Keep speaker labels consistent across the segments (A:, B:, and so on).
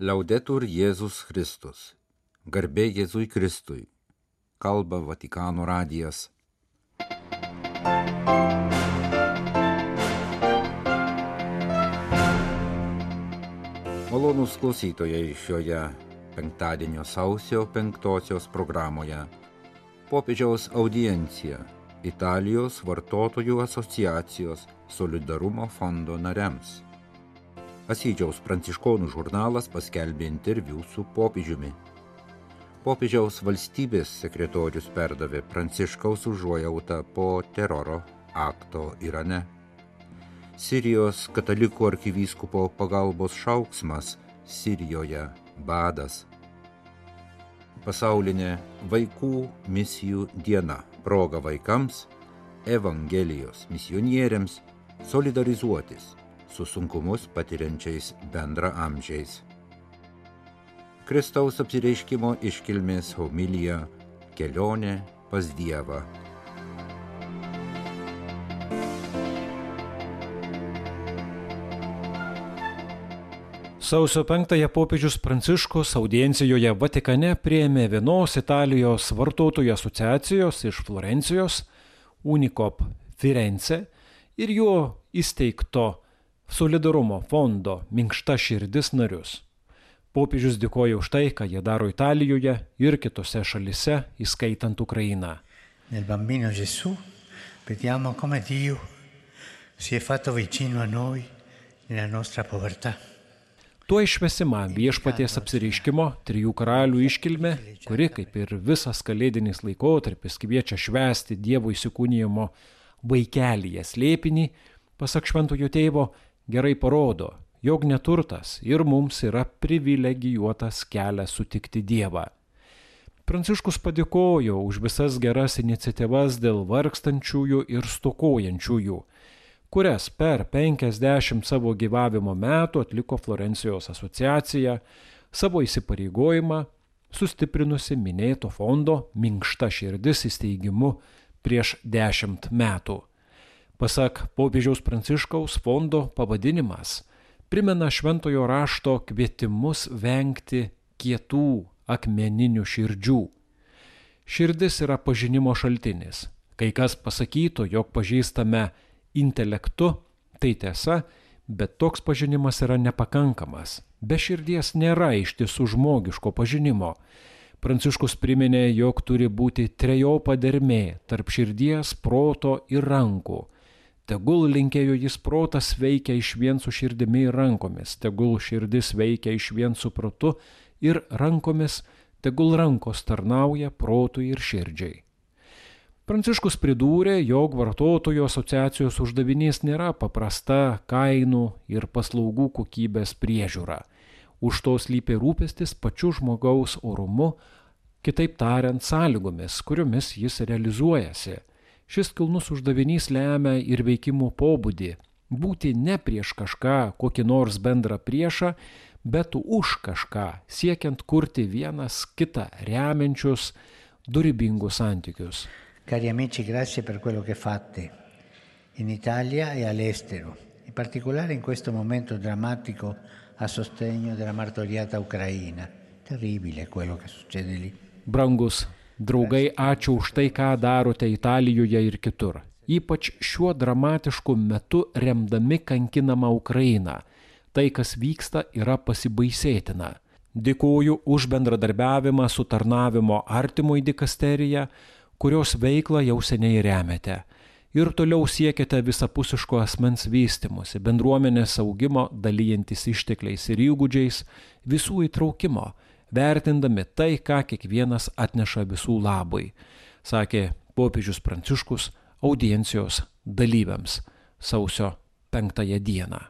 A: Liaudetur Jėzus Kristus. Garbė Jėzui Kristui. Kalba Vatikano radijas. Malonūs klausytojai šioje penktadienio sausio penktosios programoje. Popiežiaus audiencija Italijos vartotojų asociacijos solidarumo fondo nariams. Asydžiaus pranciškonų žurnalas paskelbė interviu su popiežiumi. Popiežiaus valstybės sekretorius perdavė pranciškaus užuojautą po teroro akto Irane. Sirijos katalikų arkivyskupo pagalbos šauksmas Sirijoje badas. Pasaulinė vaikų misijų diena proga vaikams, Evangelijos misionieriams solidarizuotis su sunkumus patiriančiais bendra amžiais. Kristaus apsireiškimo iškilmės homilija kelionė pas Dievą.
B: Sausio 5-ąją popiežius Pranciškus audiencijoje Vatikane prieėmė vienos Italijos vartotojų asociacijos iš Florencijos, Unicop Firenze ir jo įsteigto solidarumo fondo Minkšta širdis narius. Popiežius dėkoja už tai, ką jie daro Italijoje ir kitose šalise, įskaitant Ukrainą.
C: Nel bambino Gesù vediamo come Dio si è fatto vicino a noi nella nostra povertà.
B: Tuo išvesima viešpaties apsireiškimo trijų karalių iškilme, kuri, kaip ir visas kalėdinis laikotarpis, kviečia švęsti Dievo įsikūnijimo vaikelyje slėpinį, pasak šventojo tėvo, gerai parodo, jog neturtas ir mums yra privilegijuotas kelias sutikti Dievą. Pranciškus padėkojo už visas geras iniciatyvas dėl vargstančiųjų ir stokojančiųjų, kurias per 50 savo gyvavimo metų atliko Florencijos asociacija, savo įsipareigojimą sustiprinusi minėto fondo minkšta širdis įsteigimu prieš 10 metų. Pasak popiežiaus pranciškaus fondo pavadinimas primena šventojo rašto kvietimus vengti kietų akmeninių širdžių. Širdis yra pažinimo šaltinis. Kai kas pasakytų, jog pažįstame intelektu, tai tiesa, bet toks pažinimas yra nepakankamas. Be širdies nėra iš tiesų žmogiško pažinimo. Pranciškus priminė, jog turi būti trejopa dermė tarp širdies, proto ir rankų. Tegul linkėjo jis protas veikia iš vien su širdimi ir rankomis, tegul širdis veikia iš vien su protu ir rankomis, tegul rankos tarnauja protui ir širdžiai. Pranciškus pridūrė, jog vartotojų asociacijos uždavinys nėra paprasta kainų ir paslaugų kokybės priežiūra. Už to slypi rūpestis pačiu žmogaus orumu, kitaip tariant, sąlygomis, kuriomis jis realizuojasi. Šis kilnus uždavinys lemia ir veikimo pobūdį - būti ne prieš kažką, kokį nors bendrą priešą, bet už kažką, siekiant kurti vienas kitą remiančius, durybingus santykius.
C: Cari amici, grazie per quello che fate in Italia e all'estero, in particolare in questo momento drammatico a sostegno della martoriata Ucraina. Terribile quello che succede lì.
B: Brangus draugai, ačiū už tai, ką darote Italijoje ir kitur. Ypač šiuo dramatišku metu remdami kankinamą Ukrainą. Tai, kas vyksta, yra pasibaisėtina. Dėkuoju už bendradarbiavimą su tarnavimo artimui dikasterija, kurios veiklą jau seniai remiate. Ir toliau siekiate visapusiško asmens vystimusi, bendruomenės augimo, dalyjantis ištekliais ir įgūdžiais, visų įtraukimo, vertindami tai, ką kiekvienas atneša visų labui, sakė popiežius Pranciškus audiencijos dalyviams sausio penktąją dieną.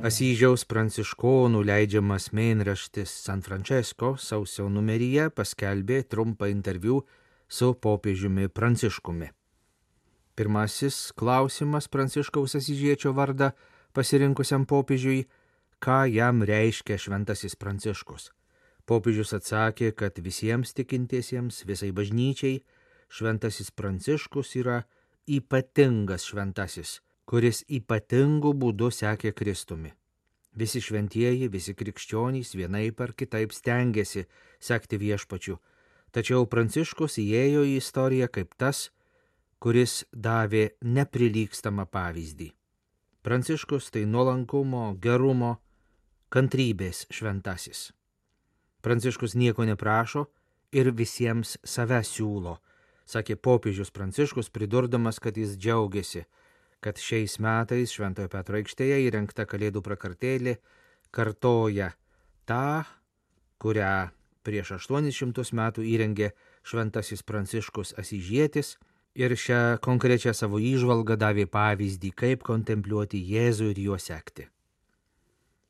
D: Asyžiaus pranciškonų leidžiamas mėnraštis San Francesco sausio numeryje paskelbė trumpą interviu su popiežiumi Pranciškumi. Pirmasis klausimas Pranciškaus Asyžiečio vardą pasirinkusiam popiežiui - ką jam reiškia šventasis Pranciškus. Popiežius atsakė, kad visiems tikintiesiems, visai bažnyčiai, šventasis Pranciškus yra ypatingas šventasis kuris ypatingu būdu sekė Kristumi. Visi šventieji, visi krikščionys vienaip ar kitaip stengiasi sekti viešpačiu, tačiau Pranciškus įėjo į istoriją kaip tas, kuris davė neprilykstamą pavyzdį. Pranciškus tai nuolankumo, gerumo, kantrybės šventasis. Pranciškus nieko neprašo ir visiems save siūlo, sakė popiežius Pranciškus, pridurdamas, kad jis džiaugiasi, kad šiais metais Šventojo Petro aikštėje įrengta Kalėdų prakartėlė kartoja tą, kurią prieš 800 metų įrengė Šventasis Pranciškus Asižėtis ir šią konkrečią savo įžvalgą davė pavyzdį, kaip kontempliuoti Jėzų ir juo sekti.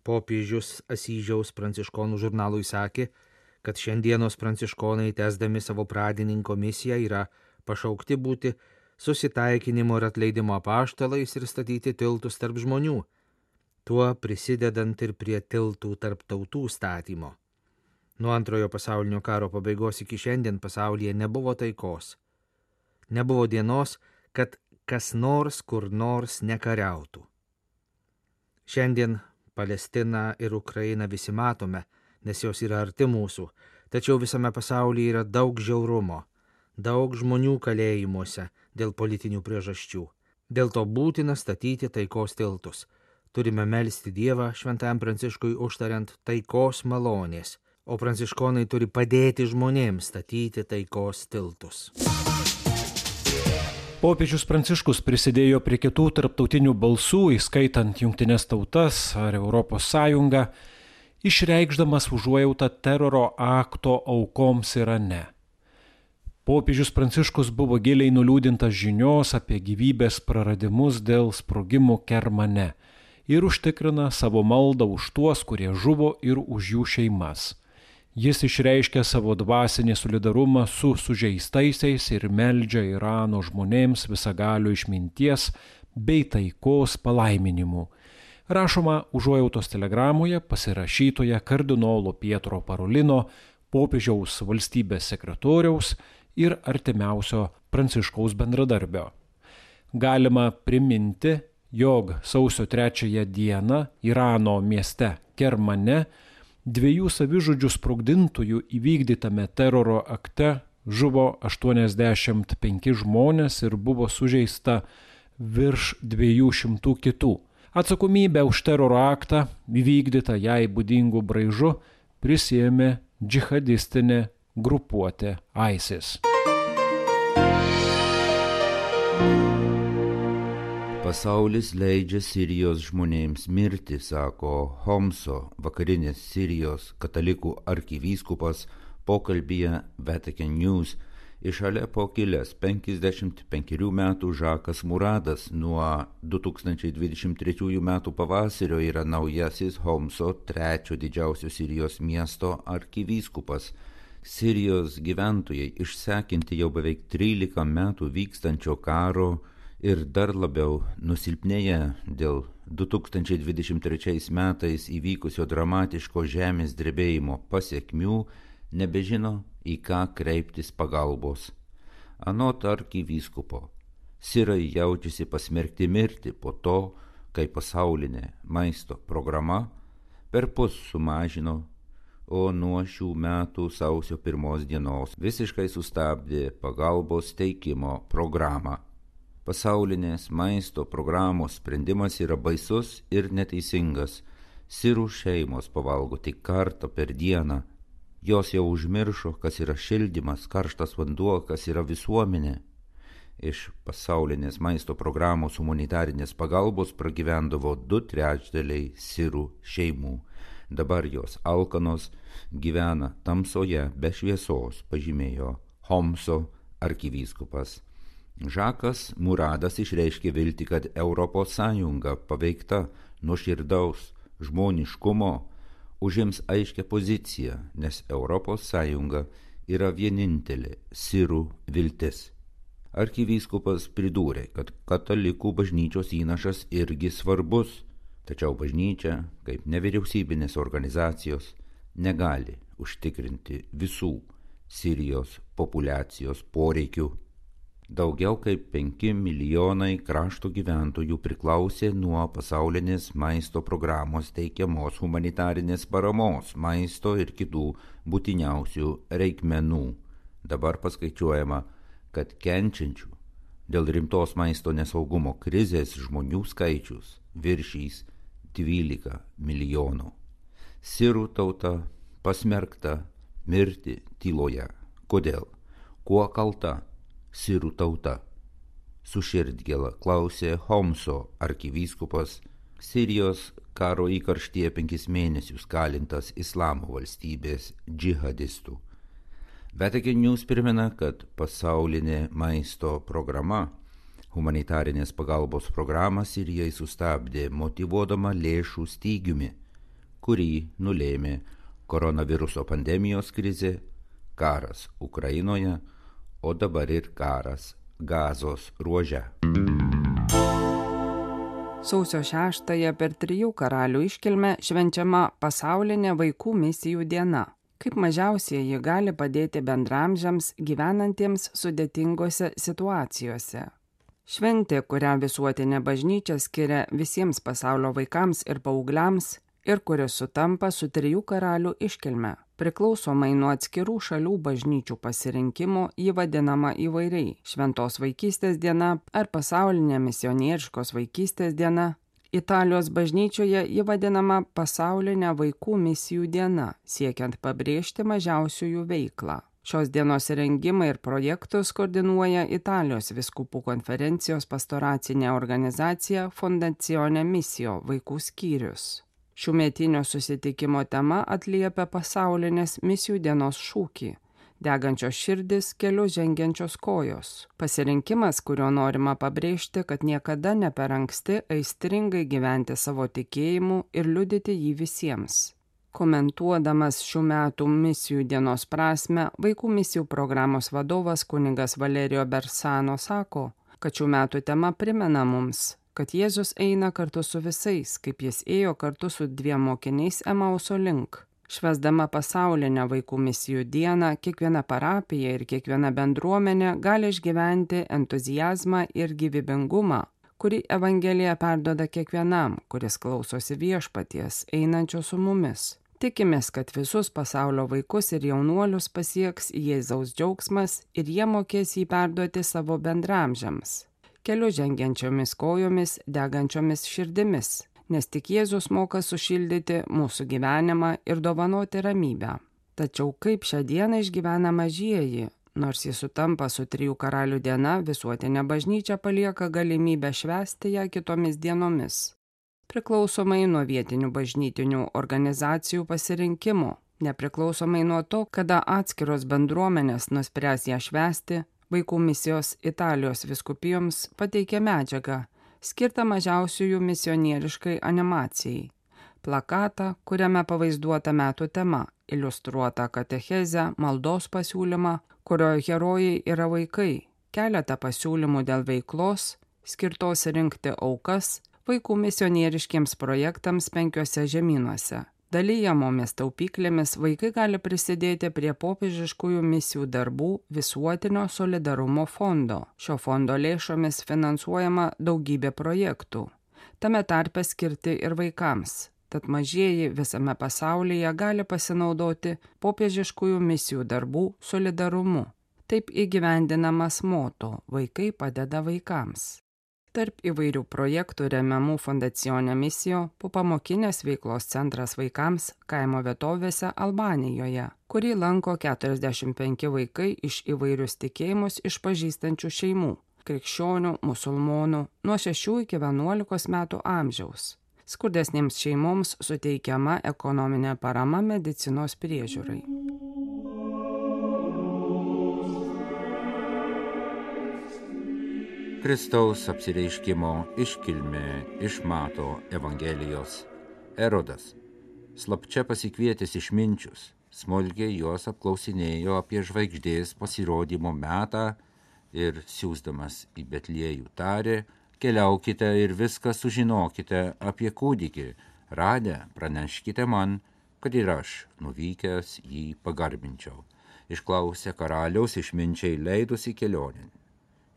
D: Popiežius Asyžiaus pranciškonų žurnalui sakė, kad šiandienos pranciškonai, tesdami savo pradininko misiją, yra pašaukti būti susitaikinimo ir atleidimo apaštalais ir statyti tiltus tarp žmonių, tuo prisidedant ir prie tiltų tarp tautų statymo. Nuo antrojo pasaulinio karo pabaigos iki šiandien pasaulyje nebuvo taikos. Nebuvo dienos, kad kas nors kur nors nekariautų. Šiandien Palestiną ir Ukrainą visi matome, nes jos yra arti mūsų, tačiau visame pasaulyje yra daug žiaurumo, daug žmonių kalėjimuose dėl politinių priežasčių. Dėl to būtina statyti taikos tiltus. Turime melstį Dievą šventajam Pranciškui užtariant taikos malonės, o pranciškonai turi padėti žmonėms statyti taikos tiltus.
B: Popiežius Pranciškus prisidėjo prie kitų tarptautinių balsų, įskaitant Junktinės tautas ar Europos Sąjungą, išreikšdamas užuojautą teroro akto aukoms Irane. Popiežius Pranciškus buvo giliai nuliūdintas žinios apie gyvybės praradimus dėl sprogimų Kermane ir užtikrina savo maldą už tuos, kurie žuvo ir už jų šeimas. Jis išreiškia savo dvasinį solidarumą su sužeistaisiais ir meldžia Irano žmonėms visagalių išminties bei taikos palaiminimų. Rašoma užuojautos telegramoje pasirašytoje kardinolo Pietro Parolino, popiežiaus valstybės sekretoriaus ir artimiausio pranciškaus bendradarbio. Galima priminti, jog sausio trečiąją dieną Irano mieste Kermane dviejų savižudžių sprogdintojų įvykdytame teroro akte žuvo 85 žmonės ir buvo sužeista virš 200 kitų. Atsakomybę už teroro aktą įvykdytą jai būdingų braižų prisėmė džihadistinė grupuotė ISIS.
A: Pasaulis leidžia Sirijos žmonėms mirti, sako Homso vakarinės Sirijos katalikų arkivyskupas pokalbėje Vatican News iš Alepo kilęs 55 metų Žakas Muradas nuo 2023 metų pavasario yra naujasis Homso trečio didžiausio Sirijos miesto arkivyskupas. Sirijos gyventojai išsekinti jau beveik 13 metų vykstančio karo ir dar labiau nusilpnėję dėl 2023 metais įvykusio dramatiško žemės drebėjimo pasiekmių, nebežino, į ką kreiptis pagalbos. Anot arkivyskupo, sirai jaučiasi pasmerkti mirti po to, kai pasaulinė maisto programa per pus sumažino o nuo šių metų sausio pirmos dienos visiškai sustabdė pagalbos teikimo programą. Pasaulinės maisto programos sprendimas yra baisus ir neteisingas. Sirų šeimos pavalgo tik kartą per dieną. Jos jau užmiršo, kas yra šildymas, karštas vanduo, kas yra visuomenė. Iš pasaulinės maisto programos humanitarinės pagalbos pragyvendavo du trečdaliai sirų šeimų dabar jos alkanos gyvena tamsoje be šviesos, pažymėjo Homso arkivyskupas. Žakas Muradas išreiškė vilti, kad ES paveikta nuoširdaus žmoniškumo užims aiškę poziciją, nes ES yra vienintelė sirų viltis. Arkivyskupas pridūrė, kad katalikų bažnyčios įnašas irgi svarbus Tačiau bažnyčia, kaip nevyriausybinės organizacijos, negali užtikrinti visų Sirijos populacijos poreikių. Daugiau kaip 5 milijonai krašto gyventojų priklausė nuo pasaulinės maisto programos teikiamos humanitarinės paramos, maisto ir kitų būtiniausių reikmenų. Dabar paskaičiuojama, kad kenčiančių dėl rimtos maisto nesaugumo krizės žmonių skaičius viršys 12 milijonų. Sirų tauta pasmerkta mirti tyloje. Kodėl? Kuo kalta sirų tauta? Su širdgėla klausė Homso arkivyskupas Sirijos karo įkarštyje penkis mėnesius kalintas Islamo valstybės džihadistų. Vatican News primena, kad pasaulinė maisto programa humanitarinės pagalbos programą Sirijai sustabdė motivuodama lėšų stygiumi, kurį nulėmė koronaviruso pandemijos krizė, karas Ukrainoje, o dabar ir karas Gazos ruože.
E: Sausio 6-ąją per trijų karalių iškilmę švenčiama pasaulinė vaikų misijų diena. Kaip mažiausieji gali padėti bendramžiams gyvenantiems sudėtingose situacijose. Šventė, kurią visuotinė bažnyčia skiria visiems pasaulio vaikams ir paaugliams ir kuris sutampa su trijų karalių iškilme. Priklausomai nuo atskirų šalių bažnyčių pasirinkimo jį vadinama įvairiai - šventos vaikystės diena ar pasaulinė misionieriškos vaikystės diena. Italijos bažnyčioje ji vadinama pasaulinė vaikų misijų diena, siekiant pabrėžti mažiausiųjų veiklą. Šios dienos rengimą ir projektus koordinuoja Italijos viskupų konferencijos pastoracinė organizacija Fondacione Misijo vaikų skyrius. Šiųmetinio susitikimo tema atliepia pasaulinės misijų dienos šūkį - degančios širdis, keliu žengiančios kojos. Pasirinkimas, kuriuo norima pabrėžti, kad niekada ne per anksti aistringai gyventi savo tikėjimu ir liudyti jį visiems. Komentuodamas šių metų misijų dienos prasme, vaikų misijų programos vadovas kuningas Valerijo Bersano sako, kad šių metų tema primena mums, kad Jėzus eina kartu su visais, kaip jis ėjo kartu su dviem mokiniais Emauso link. Švesdama pasaulinę vaikų misijų dieną, kiekviena parapija ir kiekviena bendruomenė gali išgyventi entuzijazmą ir gyvybingumą, kurį Evangelija perdoda kiekvienam, kuris klausosi viešpaties, einančio su mumis. Tikimės, kad visus pasaulio vaikus ir jaunuolius pasieks Jėzaus džiaugsmas ir jie mokės jį perduoti savo bendramžiams keliu žengiančiomis kojomis, degančiomis širdimis, nes tik Jėzus moka sušildyti mūsų gyvenimą ir dovanoti ramybę. Tačiau kaip šią dieną išgyvena mažieji, nors jis sutampa su trijų karalių diena, visuotinė bažnyčia palieka galimybę švęsti ją kitomis dienomis. Priklausomai nuo vietinių bažnytinių organizacijų pasirinkimų, nepriklausomai nuo to, kada atskiros bendruomenės nuspręs ją švęsti, Vaikų misijos Italijos viskupijoms pateikė medžiagą, skirtą mažiausiųjų misionieriškai animacijai. Plakatą, kuriame pavaizduota metų tema, iliustruota katechezę, maldos pasiūlymą, kurio herojai yra vaikai, keletą pasiūlymų dėl veiklos, skirtos rinkti aukas vaikų misionieriškiems projektams penkiose žemynuose Dalyjamomis taupyklėmis vaikai gali prisidėti prie popiežiškųjų misijų darbų visuotinio solidarumo fondo. Šio fondo lėšomis finansuojama daugybė projektų, tame tarpe skirti ir vaikams. Tad mažieji visame pasaulyje gali pasinaudoti popiežiškųjų misijų darbų solidarumu. Taip įgyvendinamas moto - vaikai padeda vaikams. Tarp įvairių projektų remiamų Fondacione misijo popamokinės veiklos centras vaikams kaimo vietovėse Albanijoje, kurį lanko 45 vaikai iš įvairius tikėjimus išpažįstančių šeimų - krikščionių, musulmonų nuo 6 iki 11 metų amžiaus. Skurdesnėms šeimoms suteikiama ekonominė parama medicinos priežiūrai.
A: Kristaus apsireiškimo iškilmė iš Mato Evangelijos. Erodas, slapčia pasikvietęs išminčius, smulkiai juos apklausinėjo apie žvaigždės pasirodymo metą ir siūsdamas į Betliejų tarė, keliaukite ir viską sužinokite apie kūdikį, radę praneškite man, kad ir aš nuvykęs jį pagarbinčiau. Išklausė karaliaus išminčiai leidusi kelionin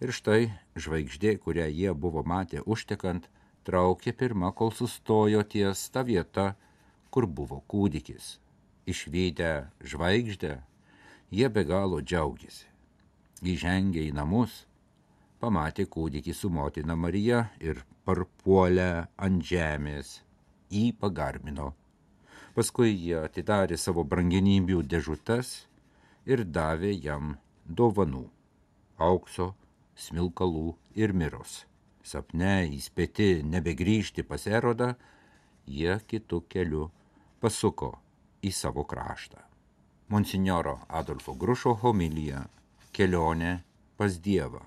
A: Ir štai žvaigždė, kurią jie buvo matę užtekant, traukė pirmą, kol sustojo ties ta vieta, kur buvo kūdikis. Išvykę žvaigždę, jie be galo džiaugiasi. Įžengė į namus, pamatė kūdikį su motina Marija ir parpuolę ant žemės, jį pagarbino. Paskui jie atidarė savo brangenybių dėžutes ir davė jam dovanų - aukso, smilkalų ir miros. Sapne įspėti nebegrįžti pas erodą, jie kitų kelių pasuko į savo kraštą. Monsignoro Adolfo Grušo homilija - kelionė pas Dievą.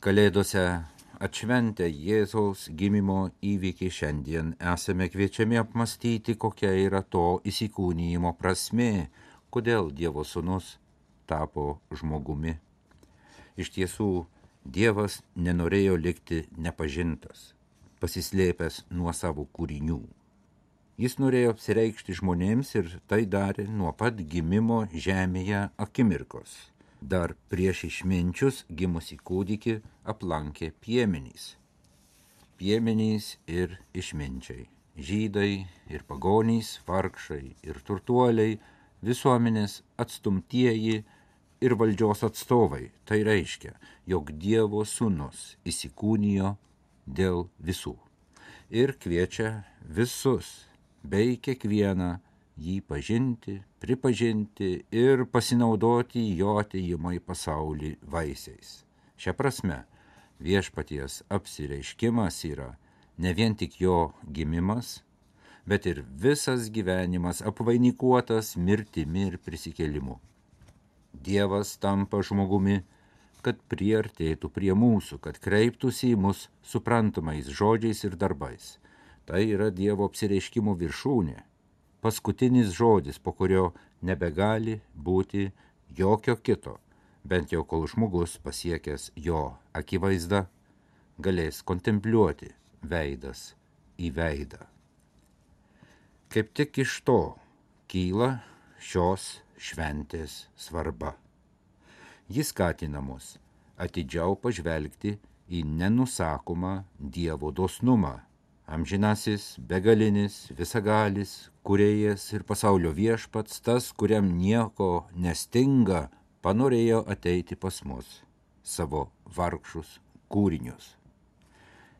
A: Kalėdose atšventę Jėzaus gimimo įvykį šiandien esame kviečiami apmastyti, kokia yra to įsikūnyjimo prasme, kodėl Dievo sūnus tapo žmogumi. Iš tiesų, Dievas nenorėjo likti nepažintas, pasislėpęs nuo savo kūrinių. Jis norėjo apsireikšti žmonėms ir tai darė nuo pat gimimo žemėje akimirkos. Dar prieš išminčius gimusi kūdikį aplankė piemenys. Piemenys ir išminčiai. Žydai ir pagonys, vargšai ir turtuoliai, visuomenės atstumtieji ir valdžios atstovai. Tai reiškia, jog Dievo sūnus įsikūnijo dėl visų. Ir kviečia visus bei kiekvieną jį pažinti, pripažinti ir pasinaudoti jo atėjimo į pasaulį vaisiais. Šia prasme, viešpaties apsireiškimas yra ne vien tik jo gimimas, bet ir visas gyvenimas apvainikuotas mirtimi ir prisikėlimu. Dievas tampa žmogumi, kad priartėtų prie mūsų, kad kreiptųsi į mus suprantamais žodžiais ir darbais. Tai yra Dievo apsireiškimo viršūnė, paskutinis žodis, po kurio nebegali būti jokio kito, bent jau kol žmogus pasiekęs jo akivaizdą, galės kontempliuoti veidas į veidą. Kaip tik iš to kyla šios šventės svarba. Jis skatina mus atidžiau pažvelgti į nenusakomą Dievo dosnumą. Amžinasis, begalinis, visagalis, kuriejas ir pasaulio viešpats, tas, kuriam nieko nestinga, panorėjo ateiti pas mus, savo vargšus kūrinius.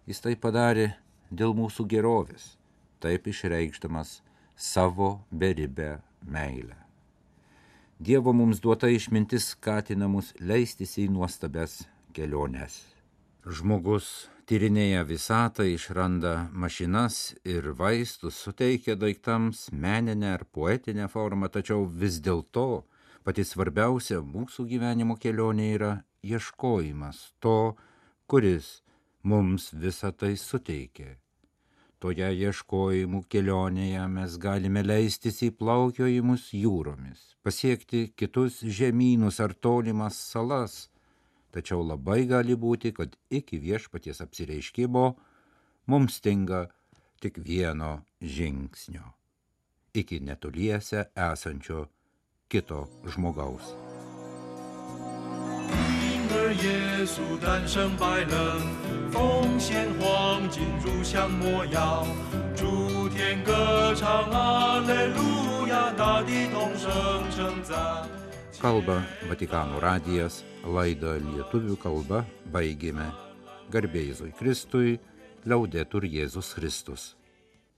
A: Jis tai padarė dėl mūsų gerovės, taip išreikšdamas savo beribę meilę. Dievo mums duota išmintis skatina mus leistis į nuostabes keliones. Žmogus tyrinėja visatą, išranda mašinas ir vaistus, suteikia daiktams meninę ar poetinę formą, tačiau vis dėlto pati svarbiausia mūsų gyvenimo kelionė yra ieškojimas to, kuris mums visą tai suteikia Toje ieškojimų kelionėje mes galime leistis į plaukiojimus jūromis, pasiekti kitus žemynus ar tolimas salas, tačiau labai gali būti, kad iki viešpaties apsireiškimo mums stinga tik vieno žingsnio - iki netoliese esančio kito žmogaus. 耶稣诞生白冷，奉献黄金入香魔药，诸天歌唱阿雷路亚，大地同声称赞。Kalba Vatikano radijas, laidą lietuvių kalba baigėme. Garbėjai Kristui, liaudetur Jėzus Kristus.